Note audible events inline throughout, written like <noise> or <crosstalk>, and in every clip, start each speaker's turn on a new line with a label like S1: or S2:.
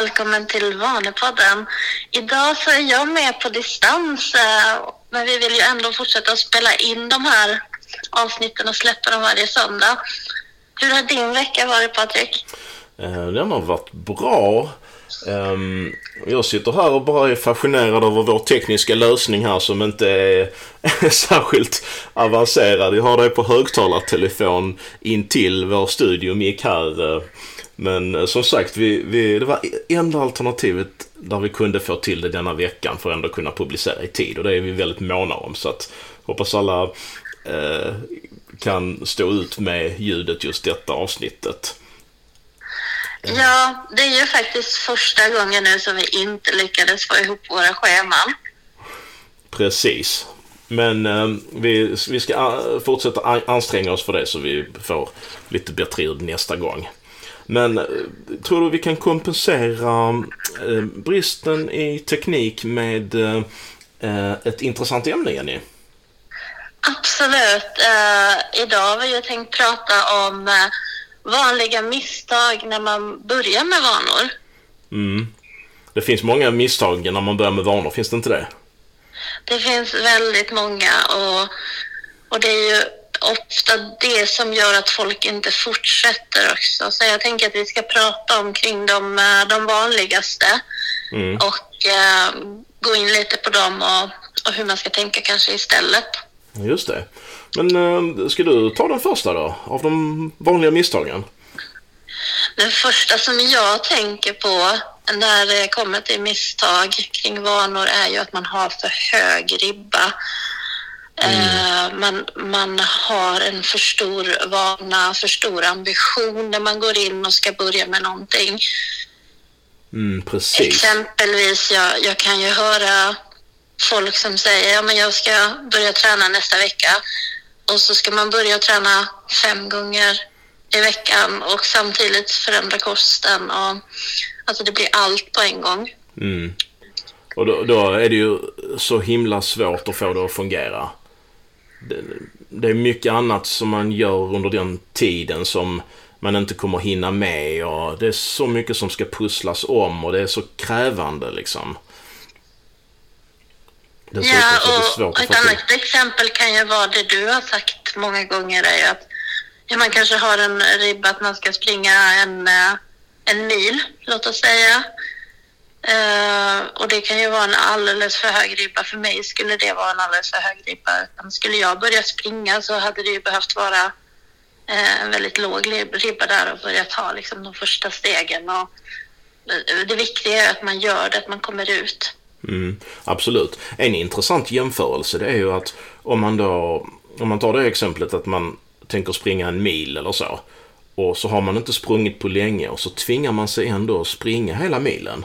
S1: Välkommen till Vanepodden. Idag så är jag med på distans, eh, men vi vill ju ändå fortsätta att spela in de här avsnitten och släppa dem varje söndag. Hur har din vecka varit Patrik?
S2: Eh, den har varit bra. Ehm, jag sitter här och bara är fascinerad över vår tekniska lösning här som inte är <laughs> särskilt avancerad. Jag har dig på högtalartelefon in till vår studiomick här. Eh, eh. Men eh, som sagt, vi, vi, det var enda alternativet där vi kunde få till det denna veckan för att ändå kunna publicera i tid. Och det är vi väldigt måna om. Så att hoppas alla eh, kan stå ut med ljudet just detta avsnittet.
S1: Ja, det är ju faktiskt första gången nu som vi inte lyckades få ihop våra scheman.
S2: Precis. Men eh, vi, vi ska eh, fortsätta an- anstränga oss för det så vi får lite bättre ljud nästa gång. Men eh, tror du vi kan kompensera eh, bristen i teknik med eh, ett intressant ämne, Jenny?
S1: Absolut. Eh, idag har vi ju tänkt prata om eh, vanliga misstag när man börjar med vanor.
S2: Mm. Det finns många misstag när man börjar med vanor, finns det inte det?
S1: Det finns väldigt många och, och det är ju ofta det som gör att folk inte fortsätter också. Så jag tänker att vi ska prata om kring de, eh, de vanligaste
S2: Mm.
S1: och eh, gå in lite på dem och, och hur man ska tänka kanske istället.
S2: Just det. Men eh, ska du ta den första då? Av de vanliga misstagen?
S1: Det första som jag tänker på när det kommer till misstag kring vanor är ju att man har för hög ribba. Eh, man, man har en för stor vana, för stor ambition när man går in och ska börja med någonting.
S2: Mm.
S1: Exempelvis, jag, jag kan ju höra folk som säger ja, men jag ska börja träna nästa vecka och så ska man börja träna fem gånger i veckan och samtidigt förändra kosten. Och, alltså det blir allt på en gång.
S2: Mm. Och då, då är det ju så himla svårt att få det att fungera. Det, det är mycket annat som man gör under den tiden som man inte kommer hinna med och det är så mycket som ska pusslas om och det är så krävande liksom. Dessutom
S1: Ja, och ett annat exempel kan ju vara det du har sagt många gånger är ju att ja, man kanske har en ribba att man ska springa en, eh, en mil, låt oss säga. Eh, och det kan ju vara en alldeles för hög ribba. För mig skulle det vara en alldeles för hög ribba. Skulle jag börja springa så hade det ju behövt vara eh, en väldigt låg ribba där och börja ta liksom, de första stegen. Och, eh, det viktiga är att man gör det, att man kommer ut.
S2: Mm, absolut. En intressant jämförelse det är ju att om man då, om man tar det exemplet att man tänker springa en mil eller så. Och så har man inte sprungit på länge och så tvingar man sig ändå att springa hela milen.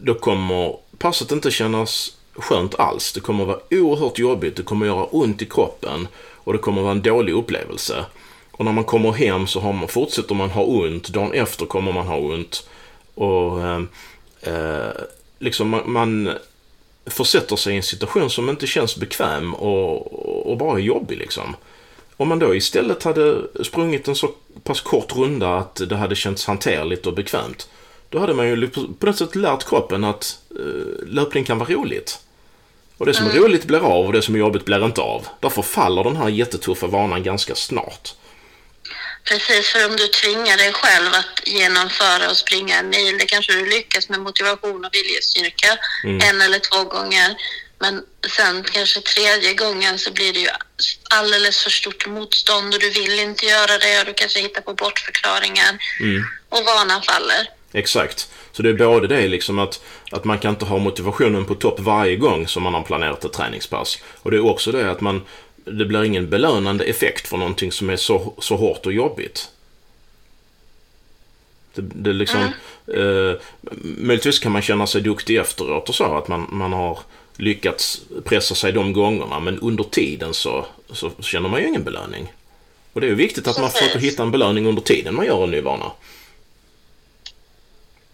S2: Då kommer passet inte kännas skönt alls. Det kommer vara oerhört jobbigt, det kommer göra ont i kroppen och det kommer vara en dålig upplevelse. Och när man kommer hem så har man, fortsätter man ha ont, dagen efter kommer man ha ont. Och eh, eh, liksom man, man försätter sig i en situation som inte känns bekväm och, och bara är jobbig liksom. Om man då istället hade sprungit en så pass kort runda att det hade känts hanterligt och bekvämt. Då hade man ju på något sätt lärt kroppen att eh, löpning kan vara roligt. Och det som är roligt blir av och det som är jobbigt blir inte av. Därför faller den här jättetuffa vanan ganska snart.
S1: Precis, för om du tvingar dig själv att genomföra och springa en mil, det kanske du lyckas med motivation och viljestyrka en eller två gånger. Men sen kanske tredje gången så blir det ju alldeles för stort motstånd och du vill inte göra det och du kanske hittar på bortförklaringar och vanan faller.
S2: Exakt. Så det är både det liksom att, att man kan inte ha motivationen på topp varje gång som man har planerat ett träningspass. Och det är också det att man, det blir ingen belönande effekt för någonting som är så, så hårt och jobbigt. Det, det liksom, eh, möjligtvis kan man känna sig duktig efteråt och så, att man, man har lyckats pressa sig de gångerna, men under tiden så, så känner man ju ingen belöning. Och det är ju viktigt att man försöker hitta en belöning under tiden man gör en ny vana.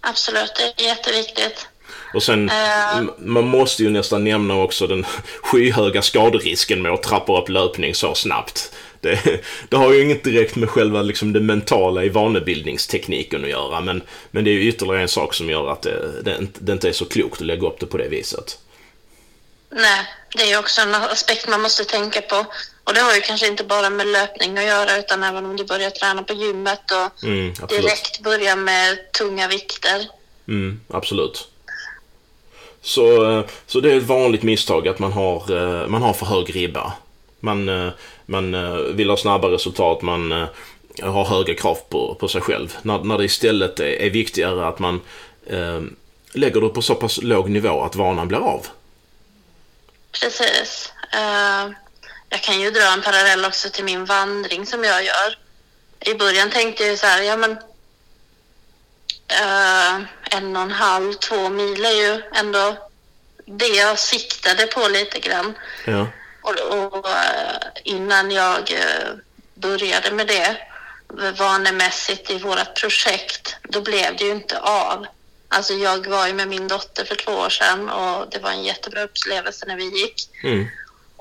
S1: Absolut, det är jätteviktigt.
S2: Och sen,
S1: Eh.
S2: man måste ju nästan nämna också den <laughs> skyhöga skaderisken med att trappa upp löpning så snabbt. Det, <laughs> det har ju inget direkt med själva liksom, det mentala i vanebildningstekniken att göra. Men, men det är ju ytterligare en sak som gör att det, det, det inte är så klokt att lägga upp det på det viset.
S1: Nej, det är också en aspekt man måste tänka på. Och det har ju kanske inte bara med löpning att göra utan även om du börjar träna på gymmet och
S2: Mm,
S1: direkt börjar med tunga vikter.
S2: Mm, absolut. Så, eh, så det är ett vanligt misstag att man har, eh, man har för hög ribba. Man, eh, man vill ha snabba resultat, man har höga krav på, på sig själv. När, när det istället är, är viktigare att man eh, lägger det på så pass låg nivå att vanan blir av.
S1: Precis. Eh, jag kan ju dra en parallell också till min vandring som jag gör. I början tänkte jag så här, ja men eh, en och en halv, två mil är ju ändå det jag siktade på lite grann.
S2: Ja.
S1: Och, och eh, innan jag eh, började med det vanemässigt i vårt projekt, då blev det ju inte av. Alltså jag var ju med min dotter för två år sedan och det var en jättebra upplevelse när vi gick.
S2: Mm.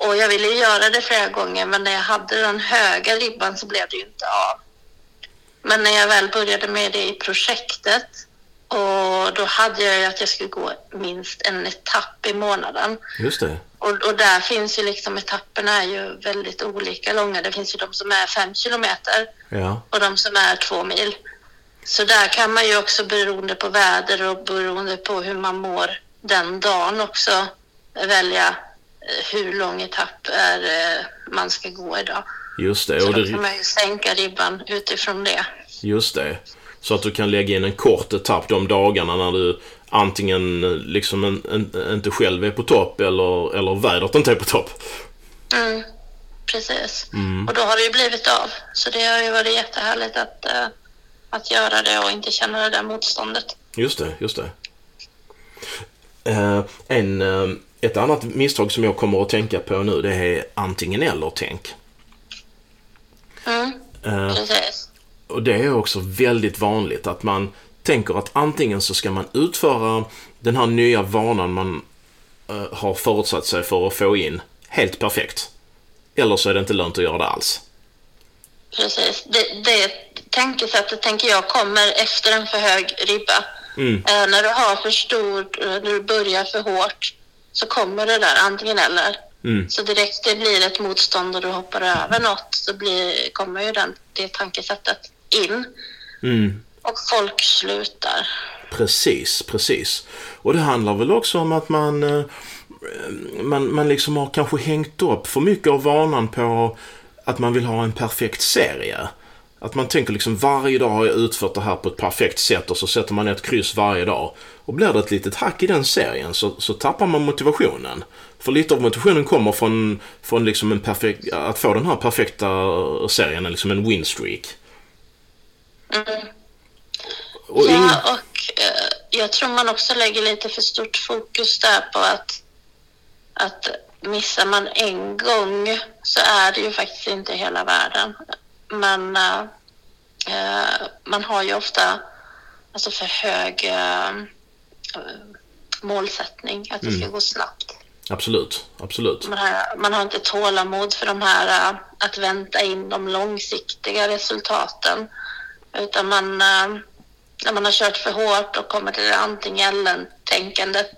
S1: Och jag ville göra det flera gånger men när jag hade den höga ribban så blev det ju inte av. Men när jag väl började med det i projektet och då hade jag ju att jag skulle gå minst en etapp i månaden.
S2: Just det.
S1: Och, och där finns ju liksom etapperna är ju väldigt olika långa. Det finns ju de som är fem kilometer
S2: Ja.
S1: och de som är två mil. Så där kan man ju också beroende på väder och beroende på hur man mår den dagen också välja hur lång etapp är eh, man ska gå idag.
S2: Just det.
S1: Så
S2: Och
S1: då
S2: det
S1: kan man ju sänka ribban utifrån det.
S2: Just det. Så att du kan lägga in en kort etapp de dagarna när du antingen eh, liksom en, en, inte själv är på topp eller, eller vädret inte är på topp.
S1: Mm, precis.
S2: Mm.
S1: Och då har det ju blivit av. Så det har ju varit jättehärligt att, eh, att göra det och inte känna det där motståndet.
S2: Just det, just det. Eh, en, eh, ett annat misstag som jag kommer att tänka på nu det är antingen eller-tänk.
S1: Mm,
S2: Eh,
S1: precis.
S2: och det är också väldigt vanligt att man tänker att antingen så ska man utföra den här nya vanan man eh, har förutsatt sig för att få in helt perfekt. Eller så är det inte lönt att göra det alls.
S1: Precis. Det, det tänkesättet tänker jag kommer efter en för hög ribba.
S2: Mm.
S1: Eh, när du har för stor, när du börjar för hårt så kommer det där antingen eller.
S2: Mm.
S1: Så direkt det blir ett motstånd och du hoppar över något så blir, kommer ju den, det tankesättet in
S2: Mm.
S1: och folk slutar.
S2: Precis, precis. Och det handlar väl också om att man, eh, man, man liksom har kanske hängt upp för mycket av vanan på att man vill ha en perfekt serie. Att man tänker liksom varje dag har jag utfört det här på ett perfekt sätt och så sätter man ett kryss varje dag. Och blir det ett litet hack i den serien så, så tappar man motivationen. För lite av motivationen kommer från, från liksom en perfekt, att få den här perfekta serien, liksom en winstreak.
S1: Mm.
S2: Och ing-
S1: Ja, och eh, jag tror man också lägger lite för stort fokus där på att, att missar man en gång så är det ju faktiskt inte hela världen. Men eh, eh, man har ju ofta alltså för hög eh, målsättning, att det ska
S2: Mm.
S1: gå snabbt.
S2: Absolut, absolut.
S1: Man har, man har inte tålamod för de här äh, att vänta in de långsiktiga resultaten. Utan man, äh, när man har kört för hårt och kommer till det antingen eller-tänkandet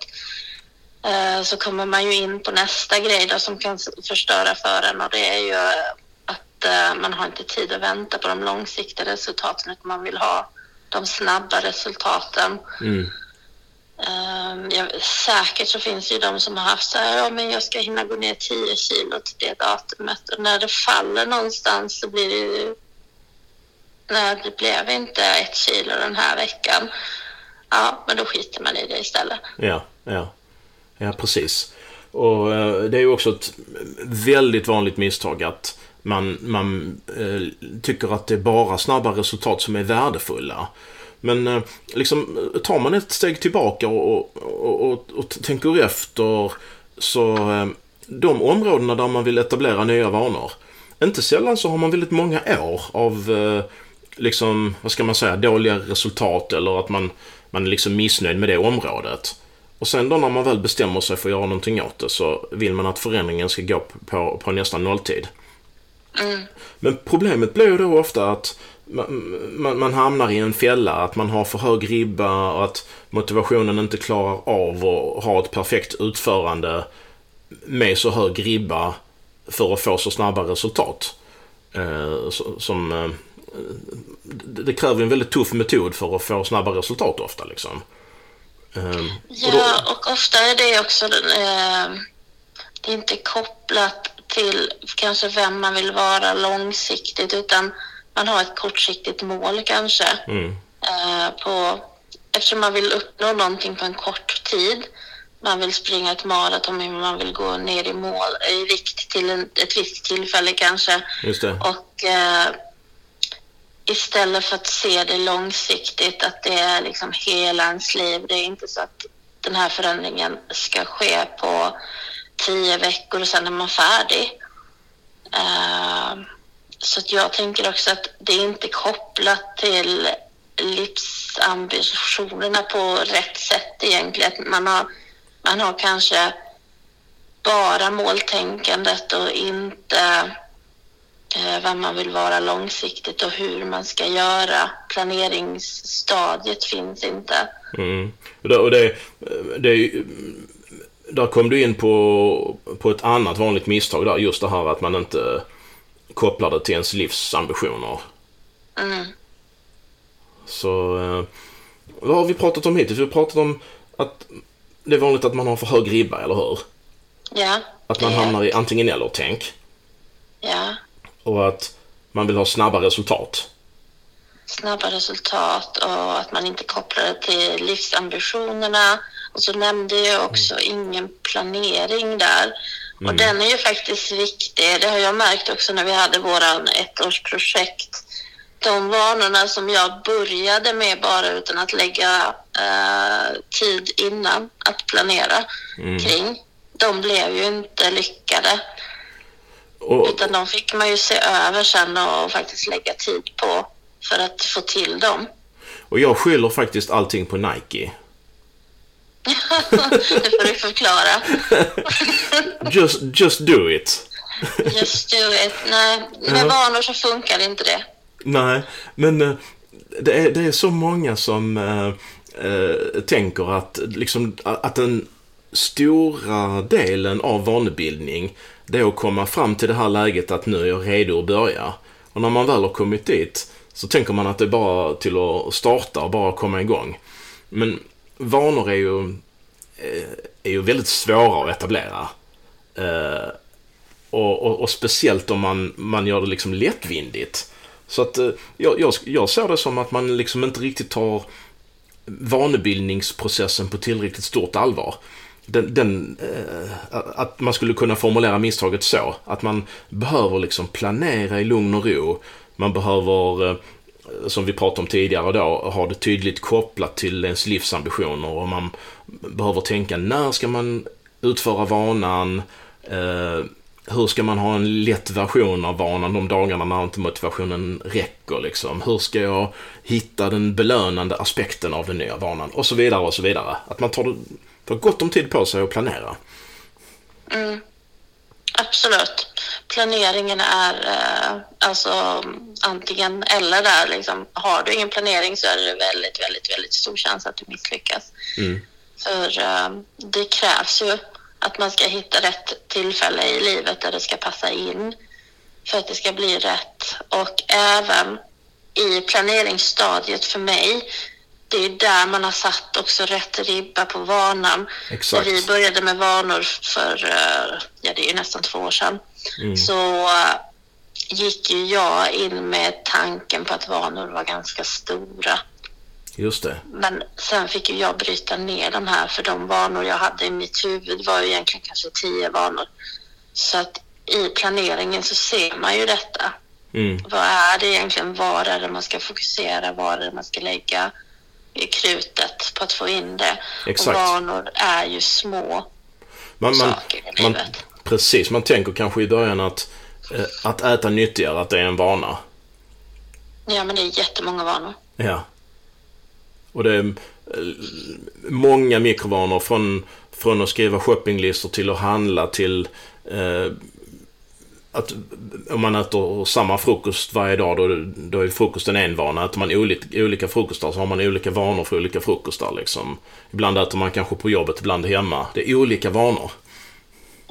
S1: så kommer man ju in på nästa grej då som kan förstöra för en och det är ju att man har inte tid att vänta på de långsiktiga resultaten utan man vill ha de snabba resultaten.
S2: Mm.
S1: Ehm, um, jag, säkert så finns det ju de som har haft så här, ja men jag ska hinna gå ner 10 kilo till det datumet och när det faller någonstans så blir det ju, nej det blev inte ett kilo den här veckan. Ja, men då skiter man i det istället.
S2: Ja, ja. Ja, precis. Och eh, det är ju också ett väldigt vanligt misstag att man, man eh, tycker att det är bara snabba resultat som är värdefulla. Men eh, liksom, tar man ett steg tillbaka och, och, och, och tänker efter så eh, de områdena där man vill etablera nya vanor. Inte sällan så har man väldigt många år av eh, liksom, vad ska man säga, dåliga resultat eller att man, man är liksom missnöjd med det området. Och sen då när man väl bestämmer sig för att göra någonting åt det så vill man att förändringen ska gå på, på nästan nolltid.
S1: Mm.
S2: Men problemet blir ju då ofta att man, man, man hamnar i en fälla, att man har för hög ribba och att motivationen inte klarar av att ha ett perfekt utförande med så hög ribba för att få så snabba resultat. Eh, som, eh, det det kräver en väldigt tuff metod för att få snabba resultat ofta. Liksom. Eh, och då-
S1: Ja, och ofta är det också eh, det är inte kopplat till kanske vem man vill vara långsiktigt utan man har ett kortsiktigt mål kanske.
S2: Mm,
S1: Eh, på, eftersom man vill uppnå någonting på en kort tid. Man vill springa ett maraton, man vill gå ner i mål i vikt till en, ett visst tillfälle kanske.
S2: just det.
S1: Och eh, istället för att se det långsiktigt, att det är liksom hela ens liv. Det är inte så att den här förändringen ska ske på tio veckor och sen är man färdig. Eh, så att jag tänker också att det är inte kopplat till livsambitionerna på rätt sätt egentligen. Att Man har, man har kanske bara måltänkandet och inte eh, vem man vill vara långsiktigt och hur man ska göra. Planeringsstadiet finns inte.
S2: Mm. Och det, och det, det, där kom du in på, på ett annat vanligt misstag där. Just det här att man inte kopplar det till ens livsambitioner.
S1: Mm.
S2: Så eh, vad har vi pratat om hittills? Vi har pratat om att det är vanligt att man har för hög ribba, eller hur?
S1: Ja,
S2: Att man hamnar i antingen eller-tänk.
S1: ja,
S2: Och att man vill ha snabba resultat.
S1: snabba resultat och att man inte kopplar det till livsambitionerna. Och så nämnde jag också ingen planering där. Och den är ju faktiskt viktig. Det har jag märkt också när vi hade våran ettårsprojekt. De vanorna som jag började med bara utan att lägga eh, tid innan att planera kring, de blev ju inte lyckade.
S2: Och,
S1: Utan de fick man ju se över sen och faktiskt lägga tid på för att få till dem.
S2: och jag skyller faktiskt allting på Nike.
S1: Det får du förklara.
S2: Just, just do it.
S1: Just do it. Nej, med vanor så funkar inte det.
S2: Nej, men eh, det är, det är så många som eh, tänker att, liksom, att den stora delen av vanebildning det är att komma fram till det här läget att nu är jag redo att börja. Och när man väl har kommit dit så tänker man att det är bara till att starta och bara komma igång. Men vanor är ju, eh, är ju väldigt svåra att etablera. Eh, och, och, och speciellt om man, man gör det liksom lättvindigt. Så att eh, jag, jag, jag ser det som att man liksom inte riktigt tar vanebildningsprocessen på tillräckligt stort allvar. Den, den, eh, att man skulle kunna formulera misstaget så. Att man behöver liksom planera i lugn och ro. Man behöver, eh, som vi pratade om tidigare då, har det tydligt kopplat till ens livsambitioner. Och man behöver tänka när ska man utföra vanan? Eh, hur ska man ha en lätt version av vanan de dagarna när inte motivationen räcker? Liksom? Hur ska jag hitta den belönande aspekten av den nya vanan? Och så vidare och så vidare. Att man tar, tar gott om tid på sig att planera.
S1: Mm. Absolut. Planeringen är eh, alltså antingen eller där. Liksom. Har du ingen planering så är det väldigt, väldigt, väldigt stor chans att du misslyckas.
S2: Mm.
S1: För eh, det krävs ju att man ska hitta rätt tillfälle i livet där det ska passa in för att det ska bli rätt. Och även i planeringsstadiet för mig, det är där man har satt också rätt ribba på vanan.
S2: Exakt.
S1: När vi började med vanor för, eh, ja det är ju nästan två år sedan,
S2: Mm.
S1: så eh, gick ju jag in med tanken på att vanor var ganska stora.
S2: Just det.
S1: Men sen fick ju jag bryta ner de här för de vanor jag hade i mitt huvud var ju egentligen kanske tio vanor. Så att i planeringen så ser man ju detta.
S2: Mm.
S1: Vad är det egentligen? Var är det man ska fokusera? Var är det man ska lägga krutet på att få in det?
S2: Exakt.
S1: Och vanor är ju små
S2: Man, man,
S1: saker i
S2: man,
S1: livet.
S2: precis, man tänker kanske i början att, eh, att äta nyttigare, att det är en vana.
S1: Ja, men det är jättemånga vanor.
S2: Ja. Och det är eh, många mikrovanor från, från att skriva shoppinglistor till att handla till eh, att om man äter samma frukost varje dag då, då är frukosten en vana. Äter man olika, olika frukostar så har man olika vanor för olika frukostar liksom. Ibland äter man kanske på jobbet, ibland hemma. Det är olika vanor.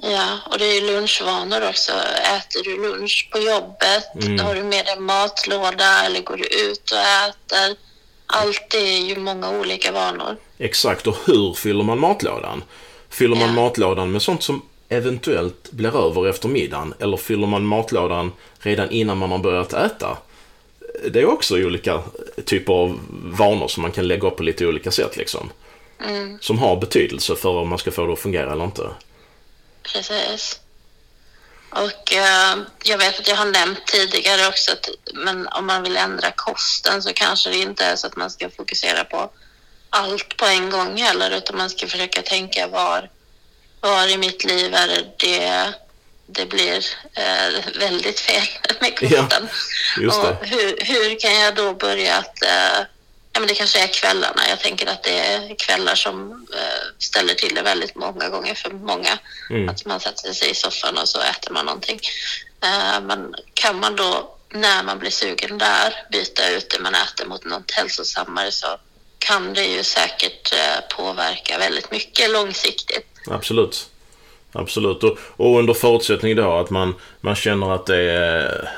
S1: Ja, och det är lunchvanor också. Äter du lunch på jobbet?
S2: Mm.
S1: Har du med dig matlåda eller går du ut och äter? Allt är ju många olika vanor.
S2: Exakt, och hur fyller man matlådan? Fyller man
S1: Ja.
S2: matlådan med sånt som eventuellt blir över efter middagen? Eller fyller man matlådan redan innan man har börjat äta? Det är också olika typer av vanor som man kan lägga upp på lite olika sätt liksom.
S1: Mm,
S2: Som har betydelse för om man ska få det att fungera eller inte.
S1: precis. Och eh, jag vet att jag har nämnt tidigare också att men om man vill ändra kosten så kanske det inte är så att man ska fokusera på allt på en gång heller utan man ska försöka tänka var, var i mitt liv är det det, blir eh, väldigt fel <laughs> med kosten. Och
S2: det.
S1: hur, hur kan jag då börja att... Eh, ja, men det kanske är kvällarna. Jag tänker att det är kvällar som eh, ställer till det väldigt många gånger för många.
S2: Mm.
S1: Att man sätter sig i soffan och så äter man någonting. Eh, men kan man då, när man blir sugen där, byta ut det man äter mot något hälsosammare så kan det ju säkert eh, påverka väldigt mycket långsiktigt.
S2: Absolut. Absolut. Och, och under förutsättning då att man, man känner att det är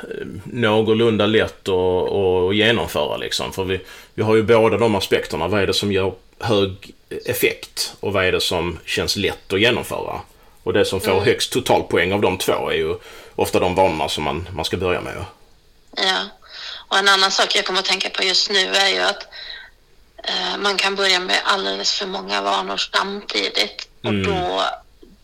S2: någorlunda lätt att, att genomföra liksom. För vi, vi har ju båda de aspekterna. Vad är det som ger hög effekt och vad är det som känns lätt att genomföra? Och det som får
S1: Mm.
S2: högst totalpoäng av de två är ju ofta de vanorna som man, man ska börja med.
S1: Ja, och en annan sak jag kommer att tänka på just nu är ju att eh, man kan börja med alldeles för många vanor samtidigt och
S2: Mm.
S1: då,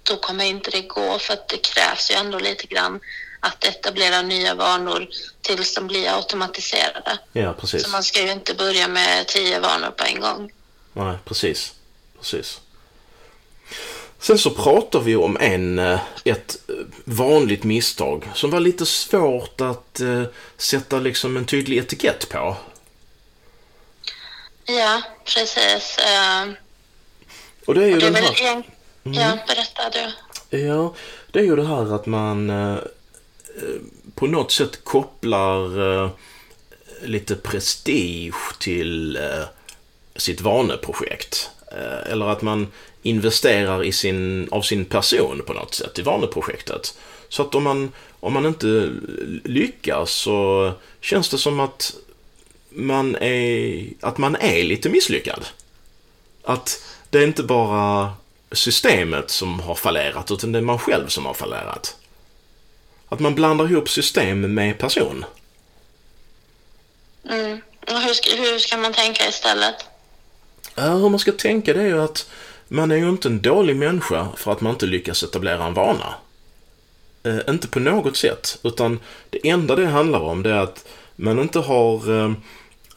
S1: då kommer inte det gå för att det krävs ju ändå lite grann att etablera nya vanor tills de blir automatiserade.
S2: Ja, precis.
S1: Så man ska ju inte börja med tio vanor på en gång.
S2: Nej, precis. Precis. Sen så pratar vi om en, eh, ett eh, vanligt misstag som var lite svårt att eh, sätta liksom en tydlig etikett på.
S1: Ja, precis.
S2: Och det är ju
S1: det är
S2: den här,
S1: en... Ja, berätta du.
S2: ja, det är ju det här att man eh, på något sätt kopplar eh, lite prestige till eh, sitt vaneprojekt. Eller att man investerar i sin, av sin person på något sätt i vaneprojektet. Så att om man, om man inte lyckas så känns det som att man är, att man är lite misslyckad. Att det är inte bara systemet som har fallerat utan det är man själv som har fallerat. Att man blandar ihop system med person.
S1: Mm. Och hur, ska, hur ska man tänka istället?
S2: Ja, hur man ska tänka det är ju att man är ju inte en dålig människa för att man inte lyckas etablera en vana. Eh, inte på något sätt, utan det enda det handlar om det är att man inte har... Eh,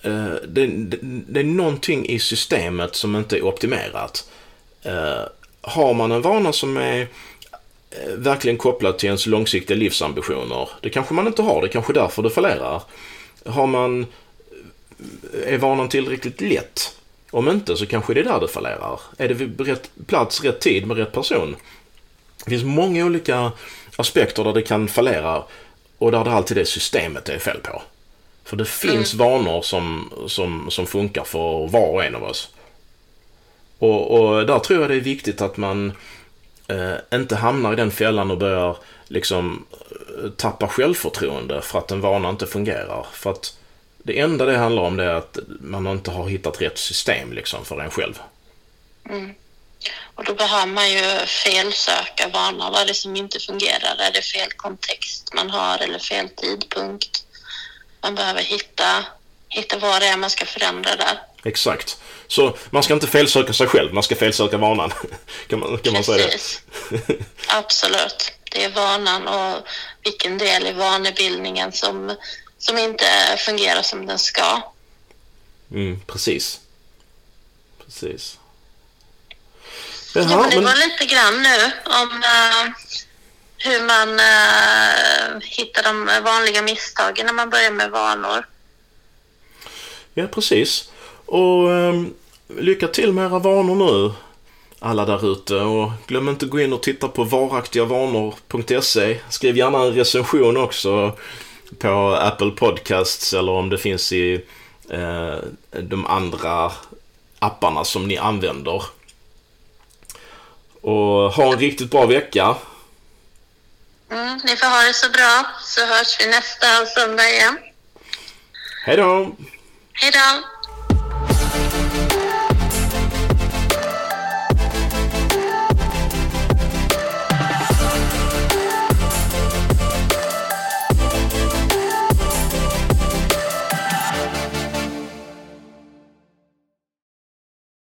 S2: Eh, det, det, det är någonting i systemet som inte är optimerat. Eh, har man en vana som är eh, verkligen kopplad till ens långsiktiga livsambitioner, det kanske man inte har, det är kanske därför det fallerar. Har man... Är vanan tillräckligt lätt? Om inte så kanske det är där det fallerar. Är det vid rätt plats, rätt tid med rätt person? Det finns många olika aspekter där det kan fallera och där det alltid är systemet det är fel på. För det finns vanor som, som, som funkar för var och en av oss. Och, och där tror jag det är viktigt att man eh, inte hamnar i den fällan och börjar liksom eh, tappa självförtroende för att en vana inte fungerar. För att det enda det handlar om det är att man inte har hittat rätt system liksom för en själv.
S1: Och då behöver man ju felsöka vanor. Vad är det som inte fungerar? Är det fel kontext man har eller fel tidpunkt? Man behöver hitta, hitta vad det är man ska förändra där.
S2: Exakt. Så man ska inte felsöka sig själv, man ska felsöka vanan. <laughs> kan man, kan man säga det?
S1: Absolut. Det är vanan och vilken del i vanebildningen som, som inte fungerar som den ska.
S2: Mm, precis. Precis.
S1: Ja,
S2: Jaha,
S1: men det
S2: men,
S1: var lite grann nu om eh, hur man eh, hittar de vanliga misstagen när man börjar med vanor.
S2: ja, precis. Och eh, lycka till med era vanor nu. alla där ute. Och glöm inte att gå in och titta på varaktigavanor.se. Skriv gärna en recension också på Apple Podcasts eller om det finns i eh, de andra apparna som ni använder. Och ha en riktigt bra vecka.
S1: Mm, ni får ha det så bra så hörs vi nästa söndag igen.
S2: Hej då!
S1: Hej då!